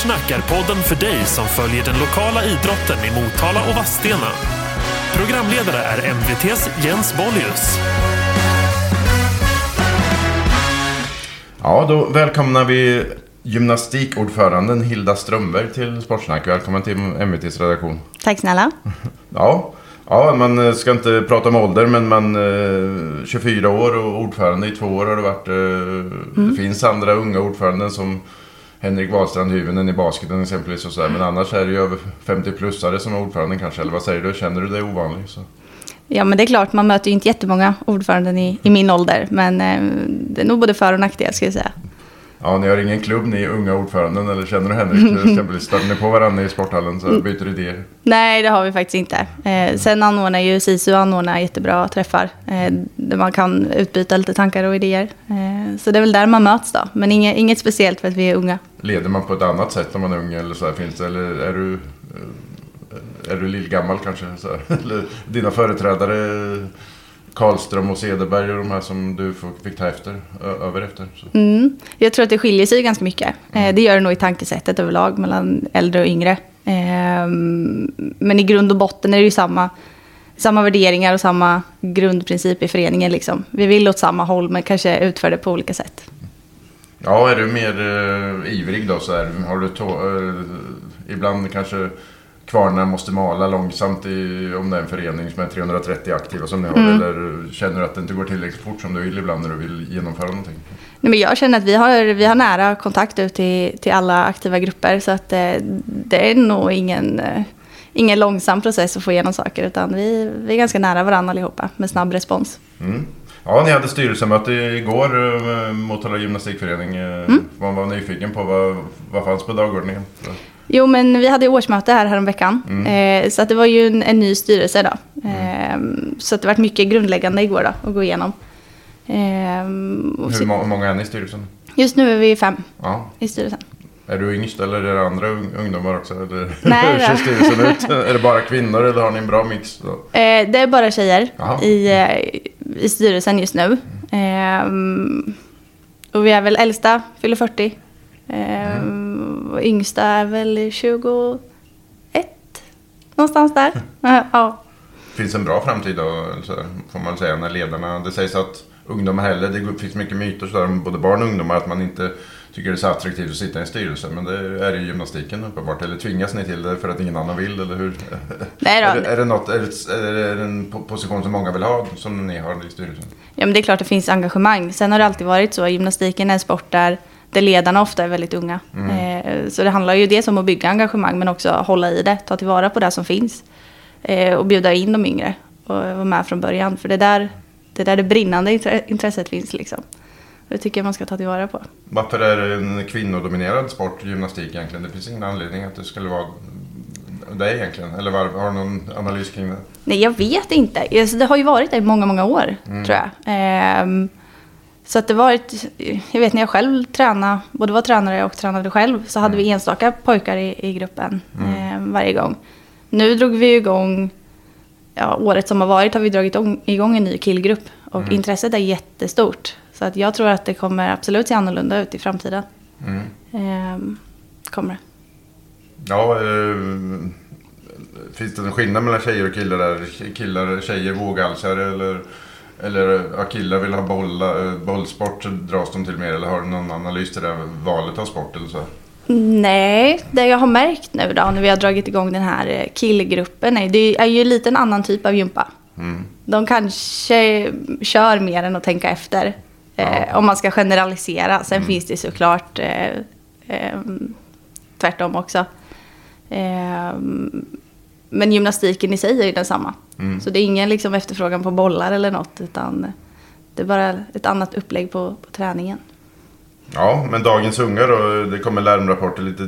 Sportsnack är podden för dig som följer den lokala idrotten i Motala och Vadstena. Programledare är MVTs Jens Bollius. Ja, då välkomnar vi gymnastikordföranden Hilda Strömberg till Sportsnack. Välkommen till MVTs redaktion. Tack snälla. Ja, ja man ska inte prata om ålder, men man eh, 24 år och ordförande i två år har det varit. Eh, Det finns andra unga ordföranden som Henrik Wahlstrand Hyvönen i basketen exempelvis och sådär. Men annars är det ju över 50-plussare som är ordförande kanske. Eller vad säger du? Känner du dig ovanlig? Så. Ja, men det är klart, man möter ju inte jättemånga ordföranden i, i min ålder. Men eh, det är nog både för och nackdelar, ska jag säga. Ja, ni har ingen klubb ni unga ordföranden eller känner du Henrik exempelvis? Stöter ni på varandra i sporthallen så byter idéer? Nej, det har vi faktiskt inte. Eh, sen anordnar ju SISU anordnar jättebra träffar. Eh, där man kan utbyta lite tankar och idéer. Eh, så det är väl där man möts då. Men inget, inget speciellt för att vi är unga. Leder man på ett annat sätt om man är ung eller så här, finns det? Eller är du, är du lillgammal kanske? Så här? Eller dina företrädare Karlström och Cederberg och de här som du fick ta efter, över efter? Mm. Jag tror att det skiljer sig ganska mycket. Eh, det gör det nog i tankesättet överlag mellan äldre och yngre. Eh, men i grund och botten är det ju samma, samma värderingar och samma grundprincip i föreningen. Liksom. Vi vill åt samma håll men kanske utför det på olika sätt. Ja, är du mer eh, ivrig då så här? Har du eh, ibland kanske kvarnar måste mala långsamt i, om det är en förening som är 330 aktiva som ni har? Eller känner att det inte går tillräckligt fort som du vill ibland när du vill genomföra någonting? Nej, men jag känner att vi har, vi har nära kontakt ut till, till alla aktiva grupper. Så att eh, det är nog ingen, eh, ingen långsam process att få igenom saker. Utan vi, vi är ganska nära varandra allihopa med snabb respons. Mm. Ja, ni hade styrelsemöte igår, eh, Motala gymnastikförening. Eh, Man var nyfiken på vad, vad fanns på dagordningen? Jo, men vi hade årsmöte här häromveckan. Eh, så att det var ju en, en ny styrelse då. Eh, Så att det var mycket grundläggande igår då, att gå igenom. Eh, Hur må- många är ni i styrelsen? Just nu är vi fem Ja. i styrelsen. Är du yngst eller är det andra ung- ungdomar också? Eller, Nej hur då. ser styrelsen ut? är det bara kvinnor eller har ni en bra mix? Så? Eh, det är bara tjejer Jaha. i, eh, i styrelsen just nu. Eh, och vi är väl äldsta, fyller 40. Eh, och yngsta är väl 21, någonstans där. Eh, ja. Finns en bra framtid då, får man säga, när ledarna... Det sägs att ungdomar heller, det finns mycket myter så där, om både barn och ungdomar, att man inte tycker det är så attraktivt att sitta i en styrelse. Men det är i gymnastiken uppenbart. Eller tvingas ni till det för att ingen annan vill, eller hur? Nej då. är, det, är, det något, är, det, är det en po- position som många vill ha, som ni har i styrelsen? ja, men det är klart det finns engagemang. Sen har det alltid varit så. Gymnastiken är en sport där, där ledarna ofta är väldigt unga. Eh, så det handlar ju dels om att bygga engagemang men också hålla i det, ta tillvara på det som finns. Eh, och bjuda in de yngre och vara med från början. För det är där det, är där det brinnande intre- intresset finns. Liksom. Det tycker jag man ska ta tillvara på. Varför är det en kvinnodominerad sport, gymnastik egentligen? Det finns ingen anledning att det skulle vara det egentligen. Eller var, har du någon analys kring det? Nej, jag vet inte. Alltså, det har ju varit det i många, många år, tror jag. Ehm, så att det varit, jag vet när jag själv tränade, både var tränare och tränade själv, så hade vi enstaka pojkar i, i gruppen ehm, varje gång. Nu drog vi igång, ja, året som har varit har vi dragit igång- en ny killgrupp. Och intresset är jättestort. Så att jag tror att det kommer absolut se annorlunda ut i framtiden. Mm. Ehm, kommer det. Ja, eh, finns det en skillnad mellan tjejer och killar där? Killar, tjejer våghalsare eller, eller ja, killar vill ha bolla, eh, bollsport dras de till mer? Eller har du någon analys till det här valet av sport eller så? Nej, det jag har märkt nu då när vi har dragit igång den här eh, killgruppen är det är ju lite en annan typ av gympa. Mm. De kanske kör mer än att tänka efter. Eh, om man ska generalisera. Sen finns det såklart eh, eh, tvärtom också. Eh, men gymnastiken i sig är ju densamma. Så det är ingen liksom, efterfrågan på bollar eller något. Utan det är bara ett annat upplägg på, på träningen. Ja, men dagens unga då, det kommer larmrapporter lite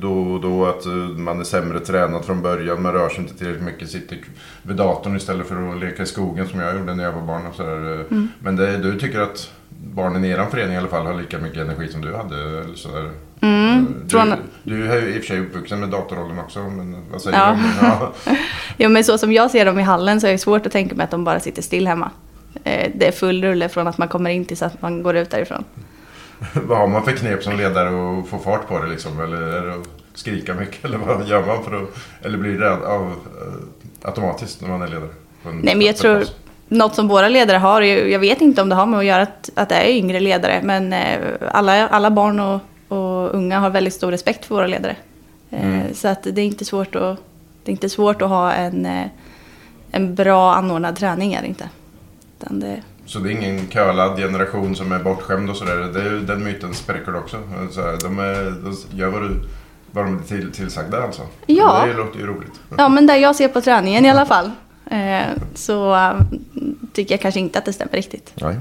då och då att eh, man är sämre tränad från början, man rör sig inte tillräckligt mycket, sitter vid datorn istället för att leka i skogen som jag gjorde när jag var barn. Och så där. Men det, du tycker att barnen i er förening i alla fall har lika mycket energi som du hade? Eller så där. Du, från- du är ju i och för sig uppvuxen med datorrollen också, men vad säger Ja. du? Ja. Jo, men så som jag ser dem i hallen så är det svårt att tänka mig att de bara sitter still hemma. Eh, Det är full rulle från att man kommer in tills att man går ut därifrån. vad har man för knep som ledare att få fart på det liksom? Eller är det att skrika mycket? Eller vad gör man för att... Eller blir det av, eh, automatiskt när man är ledare? Nej, men jag tror något som våra ledare har, jag vet inte om det har med att göra att, att det är yngre ledare, men eh, alla, alla barn och, och unga har väldigt stor respekt för våra ledare. Eh, Så att det är inte svårt att, det är inte svårt att ha en, eh, en bra anordnad träning, är det inte. Det, Så det är ingen kölad generation som är bortskämd och sådär. Det är, ju- den myten spräcker du också. De, är, de gör vad, du, vad de är till, tillsagda alltså. Ja. Det låter ju roligt. ja, men det jag ser på träningen i alla fall, eh, så eh, tycker jag kanske inte att det stämmer riktigt. Nej.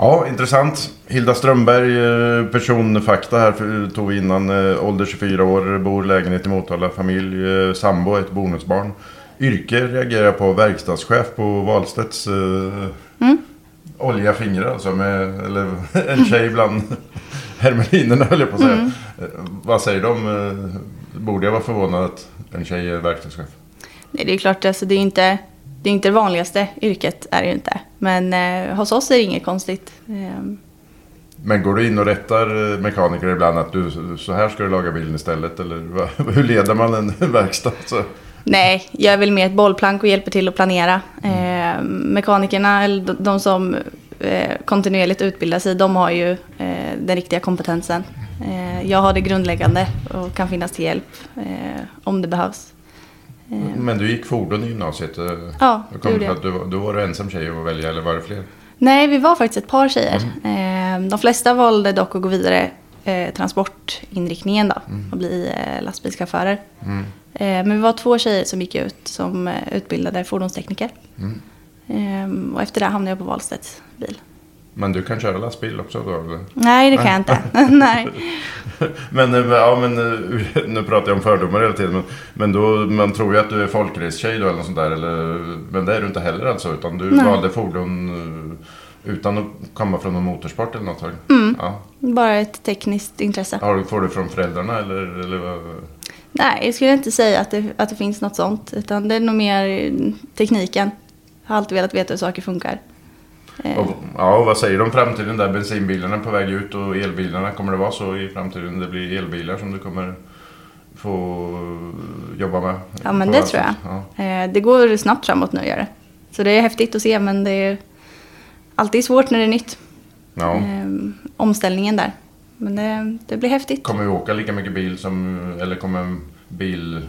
Ja, intressant. Hilda Strömberg, eh, personfakta här för- tog vi innan. eh, Ålder 24 år, bor lägenhet i Motala, familj, eh, sambo, ett bonusbarn. Yrke reagerar på verkstadschef på Wahlstedts eh, olja fingrar alltså. Med, eller en tjej bland hermelinerna höll jag på att säga. Eh, vad säger de? Borde jag vara förvånad att en tjej är verkstadschef? Nej, det är klart, alltså, det är inte det är inte det vanligaste yrket, är det inte. Men eh, hos oss är det inget konstigt. Eh, Men går du in och rättar eh, mekaniker ibland att du, så här ska du laga bilen istället? Eller hur leder man en verkstad? Så? nej, jag är väl mer ett bollplank och hjälper till att planera. Eh, mekanikerna, eller de, som eh, kontinuerligt utbildar sig, de har ju eh, den riktiga kompetensen. Eh, jag har det grundläggande och kan finnas till hjälp eh, om det behövs. Eh, Men du gick fordon i gymnasiet? eh, Ja, det gjorde att du, du var du ensam tjej att välja eller var det fler? Nej, vi var faktiskt ett par tjejer. Eh, de flesta valde dock att gå vidare transportinriktningen då och bli lastbilschaufförer. Eh, men vi var två tjejer som gick ut som utbildade fordonstekniker. Eh, och efter det hamnade jag på Wahlstedts bil. Men du kan köra lastbil också då? Eller? Nej, det kan jag inte. Nej. Men, eh, ja, men eh, nu pratar jag om fördomar hela tiden. Men, men då, man tror ju att du är folkracetjej då eller något sånt där. Eller, men det är du inte heller alltså. Utan du Nej. valde fordon eh, utan att komma från någon motorsport eller något? Mm. Ja. Bara ett tekniskt intresse. Har får du från föräldrarna eller? eller vad? Nej, jag skulle inte säga att det, att det finns något sånt. Utan det är nog mer tekniken. Jag har alltid velat veta hur saker funkar. Eh, Och, ja, och vad säger du om framtiden där? Bensinbilarna är på väg ut och elbilarna. Kommer det vara så i framtiden? Det blir elbilar som du kommer få jobba med? Ja, men det tror jag. Ja. Eh, Det går snabbt framåt nu, gör det. Så det är häftigt att se, men det är alltid svårt när det är nytt. Ja. Eh, omställningen där. Men det, det blir häftigt. Kommer vi åka lika mycket bil som, eller kommer en bil...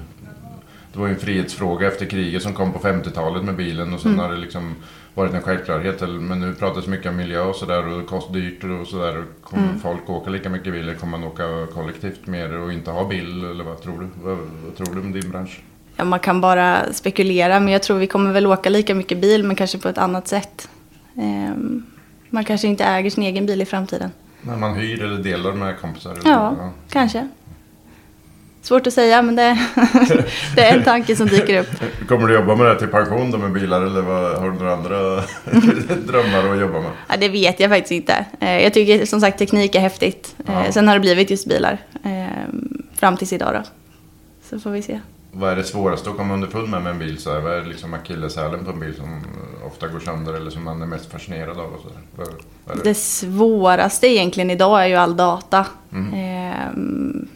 Det var ju en frihetsfråga efter kriget som kom på 50-talet med bilen och sen Mm. har det liksom varit en självklarhet. Men nu pratas mycket om miljö och sådär och kostar dyrt och sådär. Kommer Mm. folk åka lika mycket bil eller kommer man åka kollektivt mer och inte ha bil? Eller vad tror du? Vad, vad tror du om din bransch? Ja, man kan bara spekulera, men jag tror vi kommer väl åka lika mycket bil, men kanske på ett annat sätt. Eh, Man kanske inte äger sin egen bil i framtiden. När man hyr eller delar med kompisar? Eller, Ja, kanske. Svårt att säga, men det, det är en tanke som dyker upp. Kommer du jobba med det här till pension då med bilar eller vad, har du några andra drömmar att jobba med? Ja, det vet jag faktiskt inte. Eh, Jag tycker som sagt teknik är häftigt. Eh, Ja. Sen har det blivit just bilar. eh, Fram tills idag då. Så får vi se. Vad är det svåraste att komma underfund med med en bil? Så här? Vad är liksom akilleshälen på en bil som eh, ofta går sönder eller som man är mest fascinerad av? Vad, vad det? Det svåraste egentligen idag är ju all data. Ehm,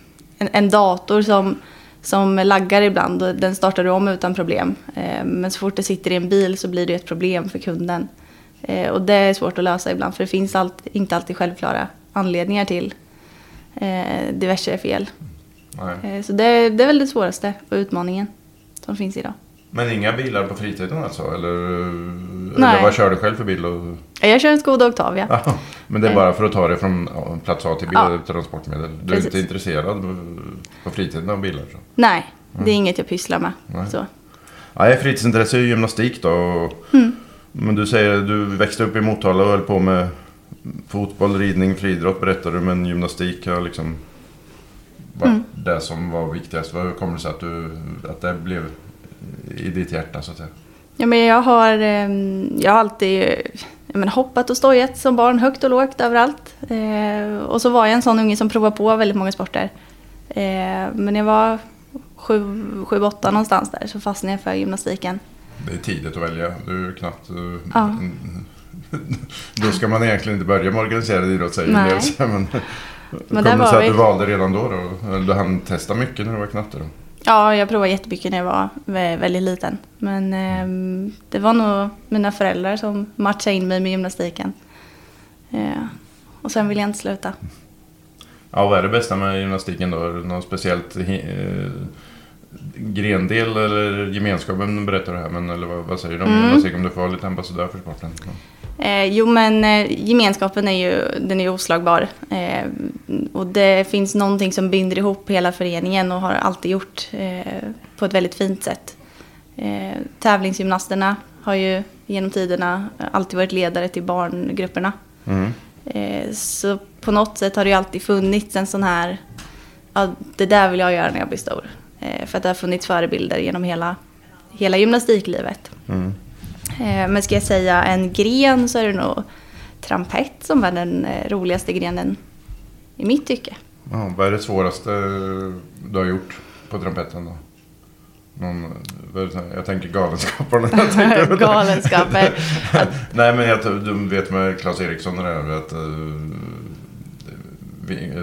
En, en dator som, som laggar ibland, och den startar du om utan problem. Ehm, Men så fort det sitter i en bil så blir det ett problem för kunden. Eh, Och det är svårt att lösa ibland, för det finns allt, inte alltid självklara anledningar till eh, diverse fel. Nej. Eh, Så det, det är väl det svåraste och utmaningen som finns idag. Men inga bilar på fritiden alltså? Eller, eller vad kör du själv för bil? Och... Jag kör en Skoda Octavia. Men det är bara för att ta dig från plats A till B, Ja. transportmedel. Du är Precis. inte intresserad på fritiden av bilar? Så. Nej, det är inget jag pysslar med. Nej. Så. Nej, fritidsintresse är ju gymnastik då. och- Men du säger du växte upp i Motala och höll på med fotboll, ridning, friidrott berättar du. Men gymnastik har liksom varit det som var viktigast. Vad kommer det sig att, du, att det blev i ditt hjärta så att säga? Ja, men jag, har, ehm, jag har alltid menar, hoppat och stojat som barn, högt och lågt överallt. Eh, och så var jag en sån unge som provade på väldigt många sporter. Eh, men när jag var sju, sju, åtta någonstans där så fastnade jag för gymnastiken. Det är tidigt att välja. Du är knappt... eh, Ja. då ska man egentligen inte börja med organiserad idrott säger Nej. dels. Men, Men där det var sig att vi. du valde redan då? då? Du hann testa mycket när du var knatte då? Ja, jag provade jättemycket när jag var vä- väldigt liten. Men ehm, det var nog mina föräldrar som matchade in mig med gymnastiken. Eh, och sen ville jag inte sluta. Ja, vad är det bästa med gymnastiken då? Något speciellt eh, grendel eller gemenskapen berättar du här, men eller vad, vad säger du om Mm. gymnastik om du får vara lite ambassadör för sporten? Ja. Eh, jo, men eh, gemenskapen är ju, den är ju oslagbar. Eh, och det finns någonting som binder ihop hela föreningen och har alltid gjort eh, på ett väldigt fint sätt. Eh, tävlingsgymnasterna har ju genom tiderna alltid varit ledare till barngrupperna. Mm. Eh, så på något sätt har det ju alltid funnits en sån här, ja, det där vill jag göra när jag blir stor. För att det har funnits förebilder genom hela, hela gymnastiklivet. Mm. Eh, men ska jag säga en gren så är det nog trampett som är den eh, roligaste grenen i mitt tycke. Ja, vad är det svåraste du har gjort på trampetten då? Någon, jag tänker galenskaparna. Jag tänker, Galenskaper. Nej men jag, du vet med Claes Eriksson och det där, att, uh,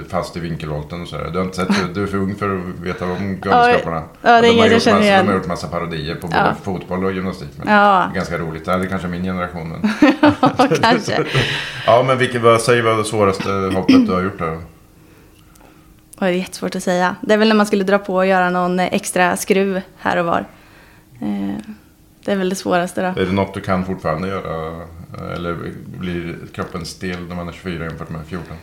fast i vinkelvolten och sådär. Du har inte sett det? Du är för ung för att veta om Galenskaparna. Ja, det är de, har gjort massa, igen. de har gjort massa parodier på både Ja. fotboll och gymnastik. Men Ja. det är ganska roligt. Det är kanske min generation. Men... Ja, kanske. ja men vilket, vad säger vad det svåraste hoppet du har gjort då? Och det är jättesvårt att säga. Det är väl när man skulle dra på och göra någon extra skruv här och var. Eh, det är väl det svåraste då. Är det något du kan fortfarande göra? Eller blir kroppen stel när man är 24 jämfört med 14?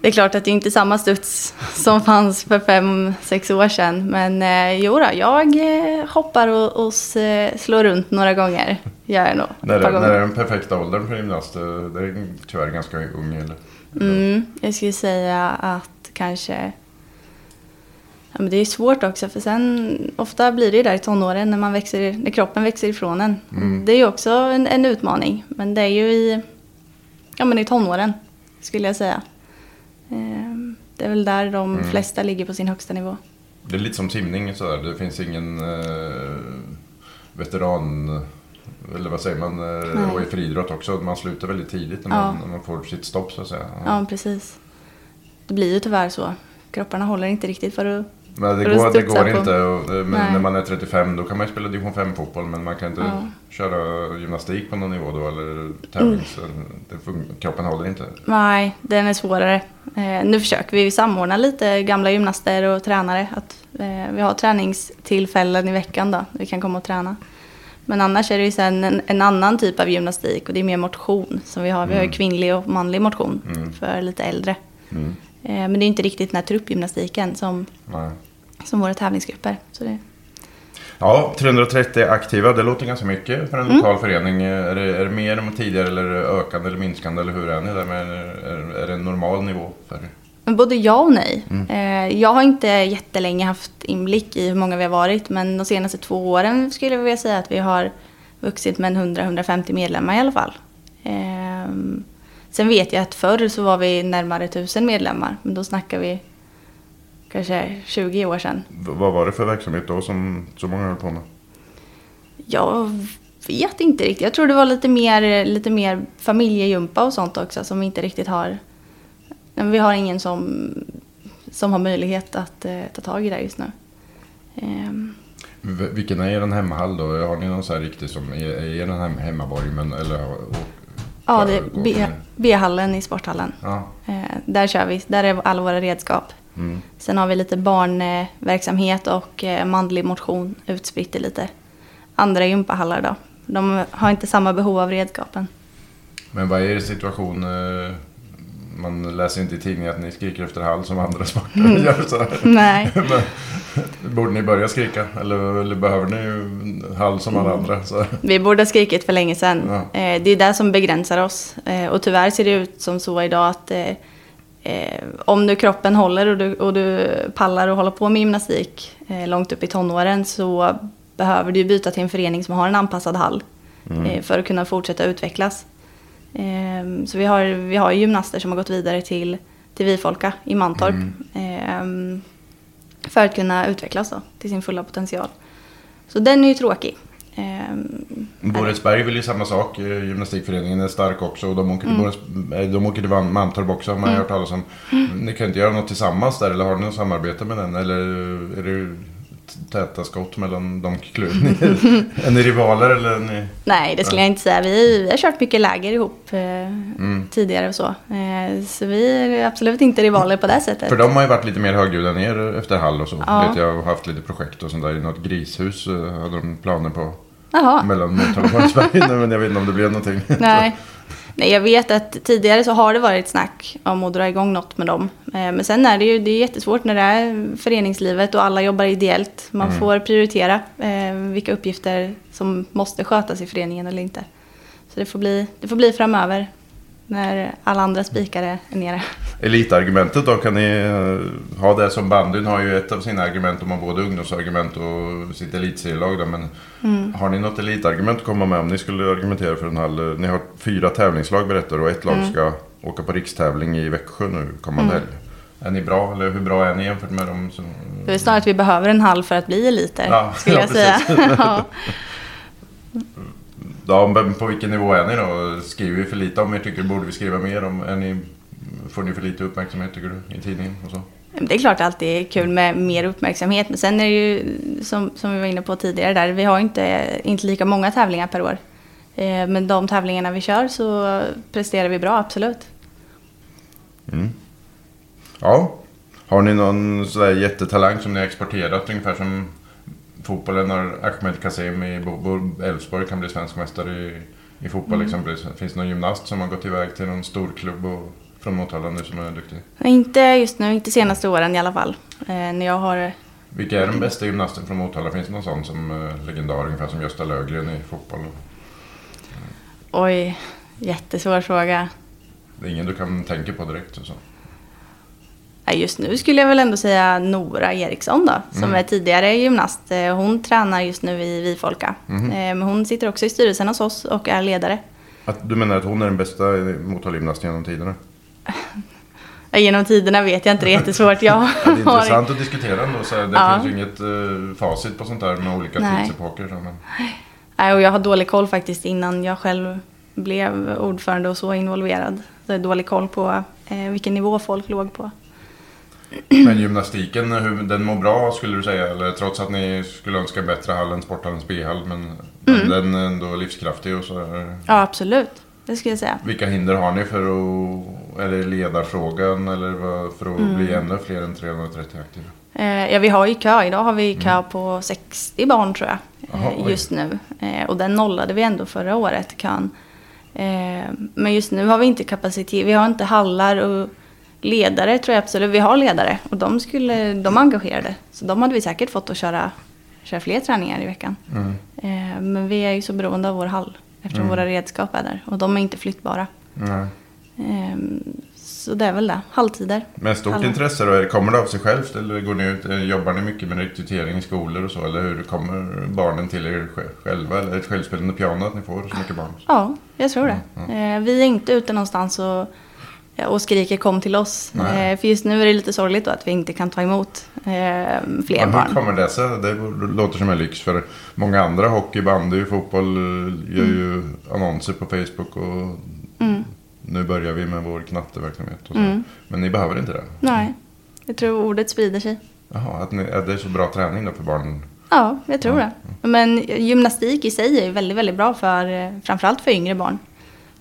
Det är klart att det inte är samma studs som fanns för fem, sex år sedan. Men eh, jo då, jag eh, hoppar och, och eh, slår runt några gånger. Gör jag nog. När, är den perfekta åldern för gymnast? Det är tyvärr ganska ung eller? Mm, jag skulle säga att kanske... Ja, men det är svårt också för sen ofta blir det ju där i tonåren när, man växer, när kroppen växer ifrån en. Mm. Det är ju också en, en utmaning. Men det är ju i, ja, men i tonåren skulle jag säga. Ehm, Det är väl där de Mm. flesta ligger på sin högsta nivå. Det är lite som simning sådär. Det finns ingen eh, veteran... Eller vad säger man? Eh, Nej. och i friidrott också. Man slutar väldigt tidigt när man, Ja. när man får sitt stopp så att säga. Ja, precis. Det blir ju tyvärr så. Kropparna håller inte riktigt för att... Men det går, det går inte. Och, eh, men Nej. när man är 35 då kan man ju spela division 5 fotboll. Men man kan inte Ja. köra gymnastik på någon nivå då. Eller tävlings... Mm. Kroppen håller inte. Nej, den är svårare. Eh, nu försöker vi samordna lite gamla gymnaster och tränare. Att, eh, vi har träningstillfällen i veckan då, vi kan komma och träna. Men annars är det ju sen en, en annan typ av gymnastik och det är mer motion som vi har. Vi har ju Mm. kvinnlig och manlig motion Mm. för lite äldre. Mm. Eh, men det är inte riktigt den här truppgymnastiken som, Nej. som våra tävlingsgrupper. Så det, Ja, 330 aktiva, det låter ganska mycket för en Mm. lokal förening. Är det, är det mer än tidigare eller ökande eller minskande eller hur är ni där med, är, är det en normal nivå för både ja och nej. Mm. Eh, jag har inte jättelänge haft inblick i hur många vi har varit. Men de senaste två åren skulle jag vilja säga att vi har vuxit med en 100-150 medlemmar i alla fall. Ehm, sen vet jag att förr så var vi närmare 1000 medlemmar. Men då snackar vi kanske 20 år sedan. V- vad var det för verksamhet då som så många höll på med? Jag vet inte riktigt. Jag tror det var lite mer, lite mer familjejumpa och sånt också som vi inte riktigt har. Men vi har ingen som, som har möjlighet att eh, ta tag i det just nu. Ehm, vilken är er hemmahall då? Har ni någon så här riktig som är, är er hem, hemmaborg? Men, eller, ja, det B-hallen i sporthallen. Ja. Eh, där kör vi. Där är alla våra redskap. Mm. Sen har vi lite barnverksamhet och eh, manlig motion utspritt i lite andra gympahallar då. De har inte samma behov av redskapen. Men vad är er situation? Man läser inte i tidningen att ni skriker efter hall som andra sporter Mm. gör. Så. Nej. Men, borde ni börja skrika? Eller, eller behöver ni hall som alla Mm. andra? Så. Vi borde ha skrikit för länge sedan. Ja. Eh, det är det som begränsar oss. Eh, och tyvärr ser det ut som så idag att eh, om nu kroppen håller och du, och du pallar och håller på med gymnastik långt upp i tonåren så behöver du byta till en förening som har en anpassad hall Mm. för att kunna fortsätta utvecklas. Eh, så vi har, vi har gymnaster som har gått vidare till, till Vifolka i Mantorp eh, för att kunna utvecklas då, till sin fulla potential. Så den är ju tråkig. Eh, Borensberg vill ju samma sak. Eh, Gymnastikföreningen är stark också. Och de åker till, Mm. Eh, de åker till Mantorp också har man hört talas om. Ni kan inte göra något tillsammans där eller har ni något samarbete med den? Eller är det täta skott mellan de klubbarna? är ni rivaler eller ni... Nej, det skulle jag inte säga. Vi, vi har kört mycket läger ihop eh, Mm. tidigare och så. Eh, så vi är absolut inte rivaler på det sättet. För de har ju varit lite mer högljudda ner efter Hall och så. Ja. Vet jag har haft lite projekt och sånt där. I något grishus eh, hade de planer på. Jaha. Mellan Motala och. Nej, men jag vet inte om det blev någonting. Nej. Nej, jag vet att tidigare så har det varit snack om att dra igång något med dem. Eh, Men sen är det ju det är jättesvårt när det är föreningslivet och alla jobbar ideellt. Man Mm. får prioritera eh, vilka uppgifter som måste skötas i föreningen eller inte. Så det får bli, det får bli framöver när alla andra spikare är nere. Elitargumentet då, kan ni eh, ha det som bandyn har ju ett av sina argument. De har både ungdomsargument och sitt elitserielag. Men Mm. har ni något elitargument att komma med om ni skulle argumentera för en halv? Ni har fyra tävlingslag berättar och ett lag Mm. ska åka på rikstävling i Växjö nu kommande helg. Är ni bra eller hur bra är ni jämfört med dem som... Det är snarare att vi behöver en halv för att bli eliter, Ja, skulle ja, jag säga. ja. Men på vilken nivå är ni då? Skriver vi för lite om er? Tycker borde vi skriva mer om? Är ni, får ni för lite uppmärksamhet tycker du i tidningen och så? Det är klart det är kul med mer uppmärksamhet. Men sen är det ju, som, som vi var inne på tidigare där, vi har inte, inte lika många tävlingar per år. Eh, Men de tävlingarna vi kör så presterar vi bra, absolut. Ja. Har ni någon sådär jättetalang som ni har exporterat? Ungefär som fotbollen när Ahmed Kasim i Bo- Bo- Elfsborg kan bli svensk mästare i, i fotboll Mm. exempelvis. Finns det någon gymnast som har gått iväg till någon stor klubb och, från Motala nu som är duktig? Inte just nu, inte senaste åren i alla fall. Eh, När jag har... Vilka är den bästa gymnasten från Motala? Finns det någon sån som uh, legendar ungefär som Gösta Löfgren i fotboll? Oj, jättesvår fråga. Det är ingen du kan tänka på direkt? och Så. Just nu skulle jag väl ändå säga Nora Eriksson då, som är tidigare gymnast. Eh, Hon tränar just nu i Vifolka. Men hon sitter också i styrelsen hos oss och är ledare. Att, du menar att hon är den bästa Motala-gymnasten genom tiderna? Genom tiderna vet jag inte, det är jättesvårt. Jag Ja, det är intressant att diskutera ändå. Så det Ja. finns ju inget eh, facit på sånt där med olika Nej. tidsepoker. Så, men, Nej, och jag har dålig koll faktiskt innan jag själv blev ordförande och så involverad. Så jag har dålig koll på eh, vilken nivå folk låg på. Men gymnastiken, hur, den mår bra skulle du säga? Eller trots att ni skulle önska bättre hall än sporthallens B-hall. Men, men Mm. den är ändå livskraftig och så. Är, Ja, absolut. Det skulle jag säga. vilka hinder har ni för att, är det ledarfrågan eller för att Mm. bli ännu fler än 330 aktiva? Eh, ja, vi har ju kö. Idag har vi kö på 60 barn tror jag. Jaha, eh, oj. just nu. Eh, och den nollade vi ändå förra året, kön. Men just nu har vi inte kapacitet. Vi har inte hallar och ledare tror jag absolut. Vi har ledare och de, skulle, de är engagerade. Så de hade vi säkert fått att köra, köra fler träningar i veckan. Mm. Eh, men vi är ju så beroende av vår hall eftersom våra redskap är där. Och de är inte flyttbara. Eh, så det är väl det. Halvtider. Men stort Alla. intresse då? Kommer det av sig självt eller går ni ut, eh, jobbar ni mycket med rekrytering i skolor och så? Eller hur kommer barnen till er sj- själva? Eller ett självspelande piano att ni får så mycket barn? Ja, jag tror det. Eh, vi är inte ute någonstans och, och skriker kom till oss. Nej. Eh, för just nu är det lite sorgligt då att vi inte kan ta emot eh, fler Ja, hur barn. kommer det sig? Det låter som en lyx för många andra. Hockey, bandy, fotboll gör ju annonser på Facebook och Mm. nu börjar vi med vår knatteverksamhet. Och så. Mm. Men ni behöver inte det? Nej, jag tror ordet sprider sig. Jaha, att, ni, att det är så bra träning då för barnen? Ja, jag tror det. Men gymnastik i sig är väldigt, väldigt bra för eh, framförallt för yngre barn.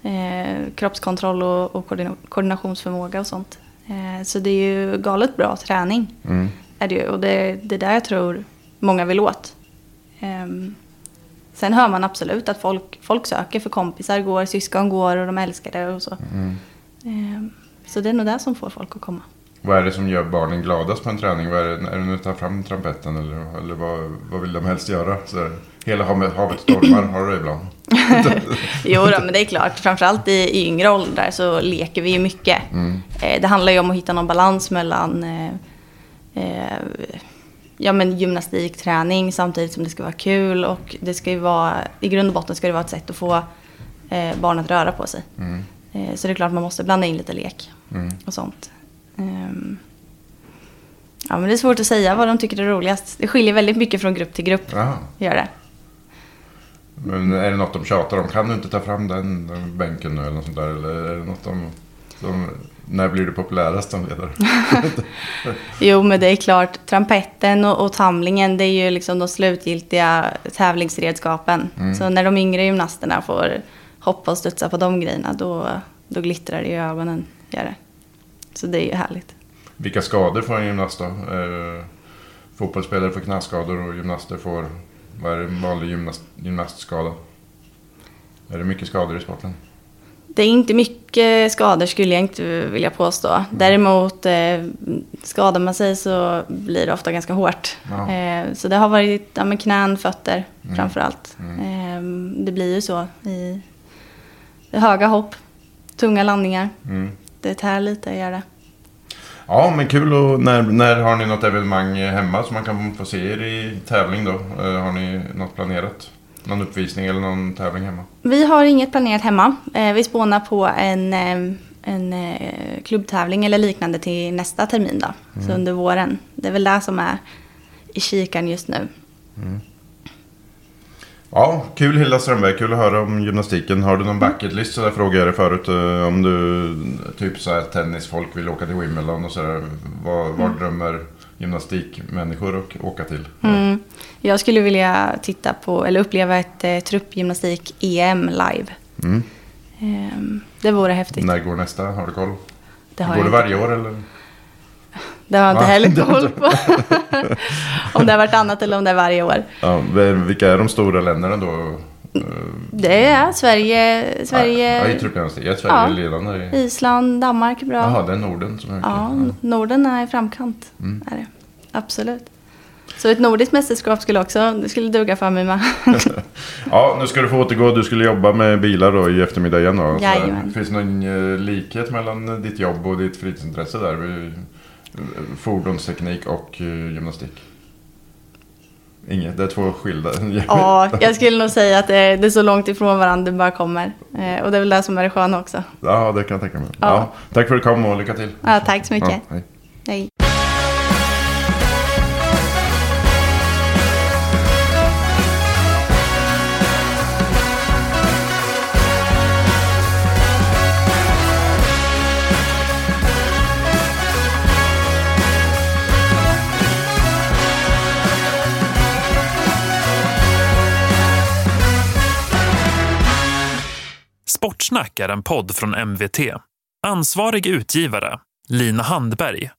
Eh, kroppskontroll och, och koordina- koordinationsförmåga och sånt. Eh, så det är ju galet bra träning. Mm. Är det, ju, och det, det är där jag tror många vill åt. Ehm, sen hör man absolut att folk, folk söker för kompisar går, syskon går och de älskar det och så. Mm. Ehm, så det är nog det som får folk att komma. Vad är det som gör barnen gladast på en träning? Vad är, det, är det när du tar fram trumpeten eller, eller vad, vad vill de helst göra? Så hela havet, stormar, har du det ibland? Jo då, men det är klart. Framförallt i, i yngre åldrar så leker vi ju mycket. Mm. Eh, det handlar ju om att hitta någon balans mellan eh, eh, ja, men gymnastikträning samtidigt som det ska vara kul. Och det ska ju vara, i grund och botten ska det vara ett sätt att få eh, barn att röra på sig. Mm. Eh, så det är klart man måste blanda in lite lek Mm. och sånt. Ehm, ja, men det är svårt att säga vad de tycker är roligast. Det skiljer väldigt mycket från grupp till grupp. Gör det. Men är det något de tjatar om? Kan du inte ta fram den, den bänken nu eller något sånt där? Eller är det något de... de när blir du populärast som ledare? Jo, men det är klart. Trampetten och, och tamlingen, det är ju liksom de slutgiltiga tävlingsredskapen. Så när de yngre gymnasterna får hoppa och studsa på de grejerna, då, då glittrar det i ögonen. Gör det. Så det är ju härligt. Vilka skador får en gymnast då? Eh, fotbollsspelare får knäskador och gymnaster får... Vad är det vanlig gymnast, gymnastskada? Är det mycket skador i sporten? Det är inte mycket skador skulle jag inte vilja påstå. Däremot eh, skadar man sig så blir det ofta ganska hårt. Ja. Eh, så det har varit ja, knän, fötter framför allt. Eh, det blir ju så i höga hopp, tunga landningar. Mm. Det tär lite, gör det. Ja, men kul. Och när, när har ni något evenemang hemma som man kan få se er i tävling då? Eh, har ni något planerat? Någon uppvisning eller någon tävling hemma? Vi har inget planerat hemma. Eh, vi spånar på en, en eh, klubbtävling eller liknande till nästa termin då. Så under våren. Det är väl det som är i kikan just nu. Ja, kul Hilda Strömberg. Kul att höra om gymnastiken. Har du någon bucket list? Så där frågade jag dig förut. eh, Om du, typ så här tennisfolk vill åka till Wimbledon och sådär. Var, var drömmer gymnastikmänniskor att åka till? Mm. Jag skulle vilja titta på, eller uppleva ett eh, truppgymnastik-EM live. Mm. Ehm, det vore häftigt. När går nästa? Har du koll? Det har går det varje år eller? Det har jag inte heller Det har koll på. om det är vartannat eller om det är varje år. Ja, vilka är de stora länderna då? Det är Sverige, Sverige Ja, i truppgymnastik. Är Sverige Ja. ledande? Island, Danmark är bra. Jaha, det är Norden som är Ja. Norden är i framkant. Mm. Är det. Absolut. Så ett nordiskt mästerskap skulle också det skulle duga för mig med. Ja, nu ska du få återgå. Du skulle jobba med bilar då i eftermiddag igen då. Jajamän. Finns det någon eh, likhet mellan ditt jobb och ditt fritidsintresse där? Eh, Fordonsteknik och eh, gymnastik? Inget, det är två skilda. ja, jag skulle nog säga att det är, det är så långt ifrån varandra det bara kommer. Eh, och det är väl det som är det sköna också. Ja, det kan jag tänka mig. Ja. Ja. tack för att du kom och lycka till. Ja, tack så mycket. Ja, hej. Hej. Sportsnack är en podd från MVT. Ansvarig utgivare, Lina Handberg.